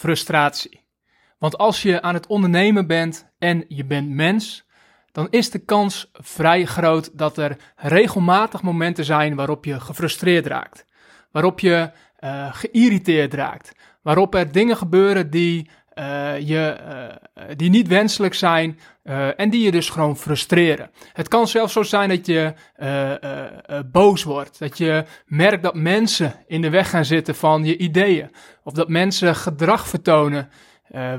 frustratie. Want als je aan het ondernemen bent en je bent mens, dan is de kans vrij groot dat er regelmatig momenten zijn waarop je gefrustreerd raakt, waarop je uh, geïrriteerd raakt, waarop er dingen gebeuren die, uh, je, uh, die niet wenselijk zijn en die je dus gewoon frustreren. Het kan zelfs zo zijn dat je boos wordt, dat je merkt dat mensen in de weg gaan zitten van je ideeën, of dat mensen gedrag vertonen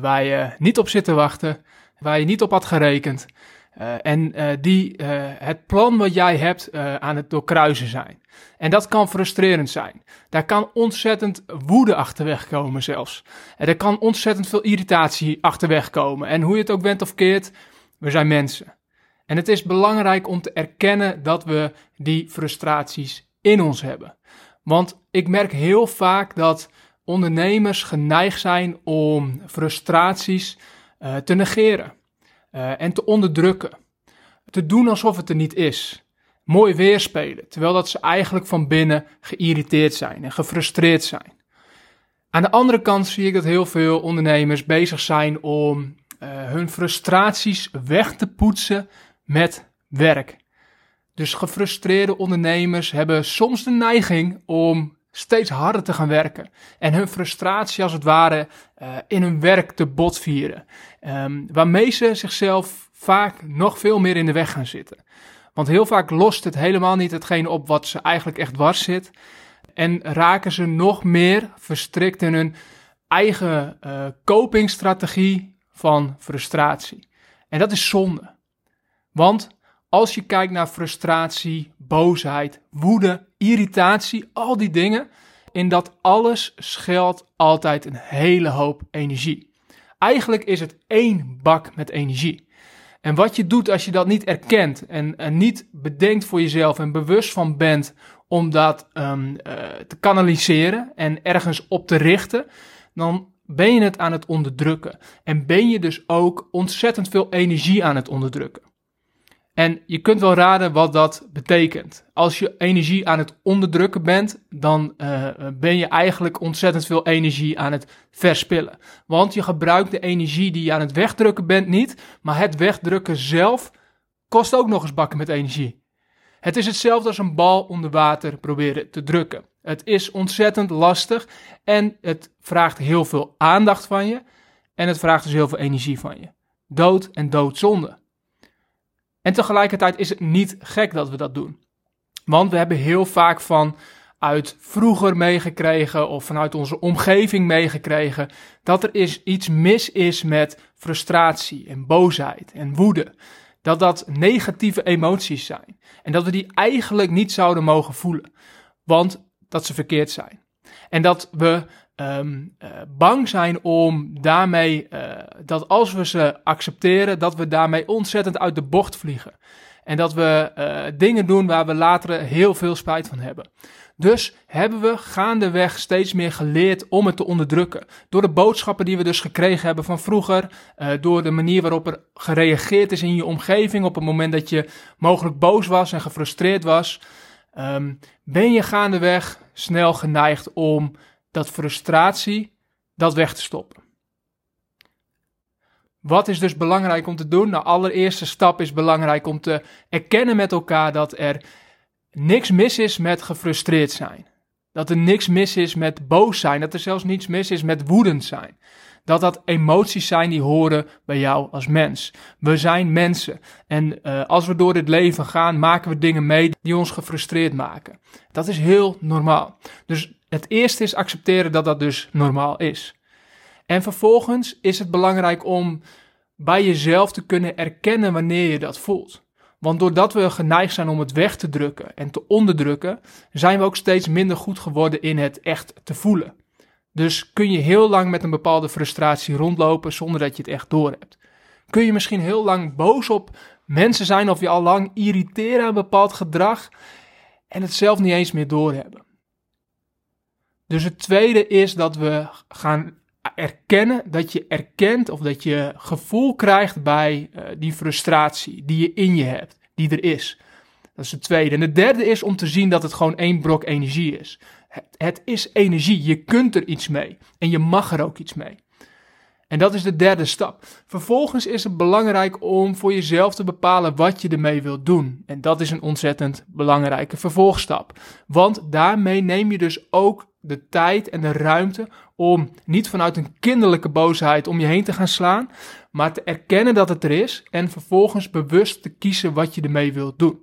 waar je niet op zit te wachten, waar je niet op had gerekend. Uh, en uh, die uh, het plan wat jij hebt aan het doorkruisen zijn. En dat kan frustrerend zijn. Daar kan ontzettend woede achterweg komen zelfs. En er kan ontzettend veel irritatie achterweg komen. En hoe je het ook bent of keert, we zijn mensen. En het is belangrijk om te erkennen dat we die frustraties in ons hebben. Want ik merk heel vaak dat ondernemers geneigd zijn om frustraties te negeren uh, en te onderdrukken. Te doen alsof het er niet is. Mooi weerspelen, terwijl dat ze eigenlijk van binnen geïrriteerd zijn en gefrustreerd zijn. Aan de andere kant zie ik dat heel veel ondernemers bezig zijn om uh, hun frustraties weg te poetsen met werk. Dus gefrustreerde ondernemers hebben soms de neiging om steeds harder te gaan werken. En hun frustratie als het ware uh, in hun werk te botvieren. Um, waarmee ze zichzelf vaak nog veel meer in de weg gaan zitten. Want heel vaak lost het helemaal niet hetgeen op wat ze eigenlijk echt dwars zit. En raken ze nog meer verstrikt in hun eigen uh, copingstrategie van frustratie. En dat is zonde. Want als je kijkt naar frustratie, boosheid, woede, irritatie, al die dingen, in dat alles schuilt altijd een hele hoop energie. Eigenlijk is het één bak met energie. En wat je doet als je dat niet erkent en, niet bedenkt voor jezelf en bewust van bent om dat um, uh, te kanaliseren en ergens op te richten, dan ben je het aan het onderdrukken. En ben je dus ook ontzettend veel energie aan het onderdrukken. En je kunt wel raden wat dat betekent. Als je energie aan het onderdrukken bent, dan uh, ben je eigenlijk ontzettend veel energie aan het verspillen. Want je gebruikt de energie die je aan het wegdrukken bent niet, maar het wegdrukken zelf kost ook nog eens bakken met energie. Het is hetzelfde als een bal onder water proberen te drukken. Het is ontzettend lastig en het vraagt heel veel aandacht van je en het vraagt dus heel veel energie van je. Dood en doodzonde. En tegelijkertijd is het niet gek dat we dat doen. Want we hebben heel vaak van uit vroeger meegekregen of vanuit onze omgeving meegekregen dat er is iets mis is met frustratie en boosheid en woede. Dat dat negatieve emoties zijn en dat we die eigenlijk niet zouden mogen voelen, want dat ze verkeerd zijn. En dat we um, uh, bang zijn om daarmee, uh, dat als we ze accepteren, dat we daarmee ontzettend uit de bocht vliegen. En dat we uh, dingen doen waar we later heel veel spijt van hebben. Dus hebben we gaandeweg steeds meer geleerd om het te onderdrukken. Door de boodschappen die we dus gekregen hebben van vroeger. Door de manier waarop er gereageerd is in je omgeving op het moment dat je mogelijk boos was en gefrustreerd was. Um, ben je gaandeweg snel geneigd om dat frustratie, dat weg te stoppen. Wat is dus belangrijk om te doen? Nou, allereerste stap is belangrijk om te erkennen met elkaar dat er niks mis is met gefrustreerd zijn. Dat er niks mis is met boos zijn. Dat er zelfs niets mis is met woedend zijn. Dat dat emoties zijn die horen bij jou als mens. We zijn mensen. En uh, als we door dit leven gaan, maken we dingen mee die ons gefrustreerd maken. Dat is heel normaal. Dus het eerste is accepteren dat dat dus normaal is. En vervolgens is het belangrijk om bij jezelf te kunnen erkennen wanneer je dat voelt. Want doordat we geneigd zijn om het weg te drukken en te onderdrukken, zijn we ook steeds minder goed geworden in het echt te voelen. Dus kun je heel lang met een bepaalde frustratie rondlopen zonder dat je het echt doorhebt. Kun je misschien heel lang boos op mensen zijn of je al lang irriteren aan bepaald gedrag en het zelf niet eens meer doorhebben. Dus het tweede is dat we gaan erkennen, dat je erkent of dat je gevoel krijgt bij uh, die frustratie die je in je hebt, die er is. Dat is het tweede. En het derde is om te zien dat het gewoon één brok energie is. Het, het is energie. Je kunt er iets mee. En je mag er ook iets mee. En dat is de derde stap. Vervolgens is het belangrijk om voor jezelf te bepalen wat je ermee wilt doen. En dat is een ontzettend belangrijke vervolgstap. Want daarmee neem je dus ook de tijd en de ruimte om niet vanuit een kinderlijke boosheid om je heen te gaan slaan, maar te erkennen dat het er is en vervolgens bewust te kiezen wat je ermee wilt doen.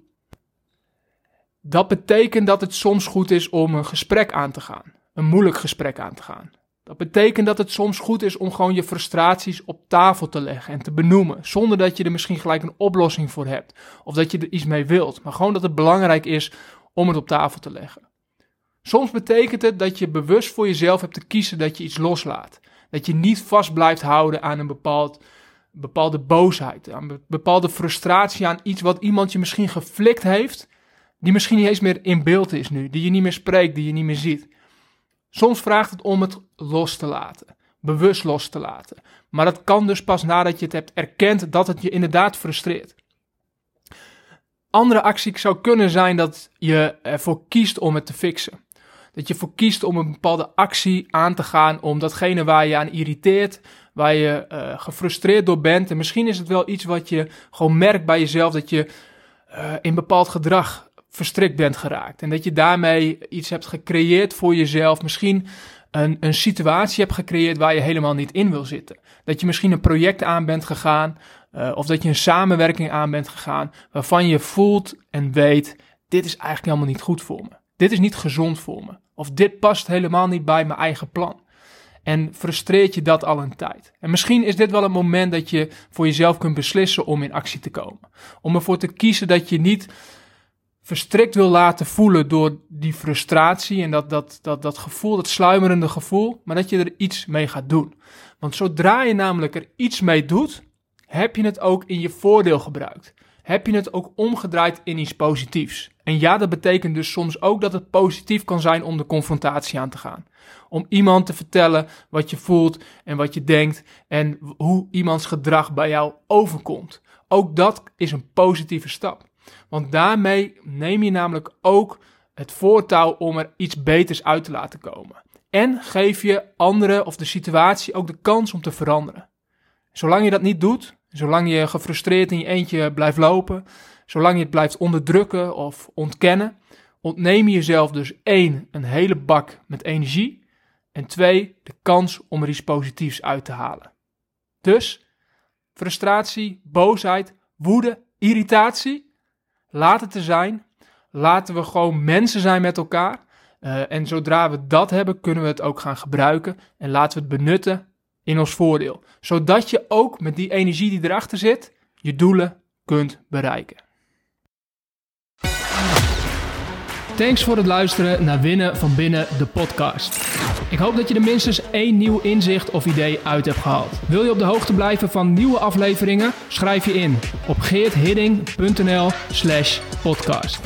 Dat betekent dat het soms goed is om een gesprek aan te gaan, een moeilijk gesprek aan te gaan. Dat betekent dat het soms goed is om gewoon je frustraties op tafel te leggen en te benoemen, zonder dat je er misschien gelijk een oplossing voor hebt of dat je er iets mee wilt, maar gewoon dat het belangrijk is om het op tafel te leggen. Soms betekent het dat je bewust voor jezelf hebt te kiezen dat je iets loslaat. Dat je niet vast blijft houden aan een bepaald, bepaalde boosheid, aan een bepaalde frustratie, aan iets wat iemand je misschien geflikt heeft, die misschien niet eens meer in beeld is nu, die je niet meer spreekt, die je niet meer ziet. Soms vraagt het om het los te laten, bewust los te laten. Maar dat kan dus pas nadat je het hebt erkend dat het je inderdaad frustreert. Andere actie zou kunnen zijn dat je ervoor kiest om het te fixen. Dat je voor kiest om een bepaalde actie aan te gaan om datgene waar je aan irriteert, waar je uh, gefrustreerd door bent. En misschien is het wel iets wat je gewoon merkt bij jezelf dat je uh, in bepaald gedrag verstrikt bent geraakt. En dat je daarmee iets hebt gecreëerd voor jezelf. Misschien een, een situatie hebt gecreëerd waar je helemaal niet in wil zitten. Dat je misschien een project aan bent gegaan. Uh, of dat je een samenwerking aan bent gegaan. Waarvan je voelt en weet: dit is eigenlijk helemaal niet goed voor me. Dit is niet gezond voor me. Of dit past helemaal niet bij mijn eigen plan. En frustreert je dat al een tijd. En misschien is dit wel een moment dat je voor jezelf kunt beslissen om in actie te komen. Om ervoor te kiezen dat je niet verstrikt wil laten voelen door die frustratie en dat, dat, dat, dat gevoel, dat sluimerende gevoel, maar dat je er iets mee gaat doen. Want zodra je namelijk er iets mee doet, heb je het ook in je voordeel gebruikt. Heb je het ook omgedraaid in iets positiefs. En ja, dat betekent dus soms ook dat het positief kan zijn om de confrontatie aan te gaan. Om iemand te vertellen wat je voelt en wat je denkt en hoe iemands gedrag bij jou overkomt. Ook dat is een positieve stap. Want daarmee neem je namelijk ook het voortouw om er iets beters uit te laten komen. En geef je anderen of de situatie ook de kans om te veranderen. Zolang je dat niet doet, zolang je gefrustreerd in je eentje blijft lopen, zolang je het blijft onderdrukken of ontkennen, ontneem je jezelf dus één, een hele bak met energie en twee, de kans om er iets positiefs uit te halen. Dus frustratie, boosheid, woede, irritatie, laat het er zijn. Laten we gewoon mensen zijn met elkaar. Uh, en zodra we dat hebben, kunnen we het ook gaan gebruiken en laten we het benutten in ons voordeel. Zodat je ook met die energie die erachter zit, je doelen kunt bereiken. Thanks voor het luisteren naar Winnen van Binnen, de podcast. Ik hoop dat je er minstens één nieuw inzicht of idee uit hebt gehaald. Wil je op de hoogte blijven van nieuwe afleveringen? Schrijf je in op geerthidding.nl slash podcast.